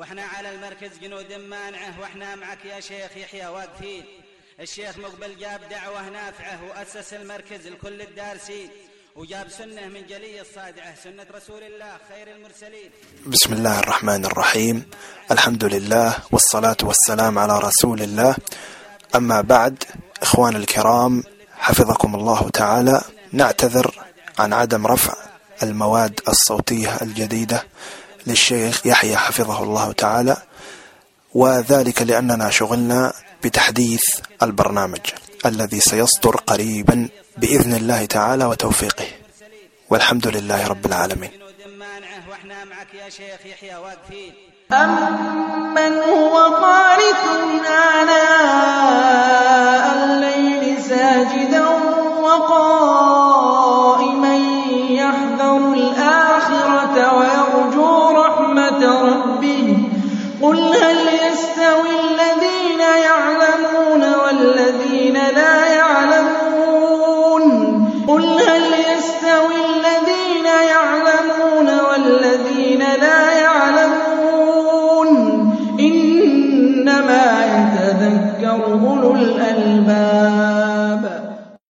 وإحنا على المركز جنود مانعه وإحنا معك يا شيخ يحيى واقفين الشيخ مقبل جاب دعوة نافعة وأسس المركز لكل الدارسين. وجاب سنة من جلي الصادعة سنة رسول الله خير المرسلين. بسم الله الرحمن الرحيم. الحمد لله والصلاة والسلام على رسول الله. أما بعد إخوان الكرام حفظكم الله تعالى. نعتذر عن عدم رفع المواد الصوتية الجديدة. للشيخ يحيى حفظه الله تعالى وذلك لأننا شغلنا بتحديث البرنامج الذي سيصدر قريبا بإذن الله تعالى وتوفيقه. والحمد لله رب العالمين. وإحنا معك يا شيخ يحيى واقفين أَمَّنْ هُوَ قَانِتٌ آنَاءَ اللَّيْلِ سَاجِدًا وَقَائِمًا رَبِّهِ ۗ قُلْ هَلْ يَسْتَوِي الَّذِينَ يَعْلَمُونَ وَالَّذِينَ لَا يَعْلَمُونَ؟ قُلْ هَلْ يَسْتَوِي الَّذِينَ يَعْلَمُونَ وَالَّذِينَ لَا يَعْلَمُونَ؟ إِنَّمَا يَتَذَكَّرُ أُولُو الْأَلْبَابِ.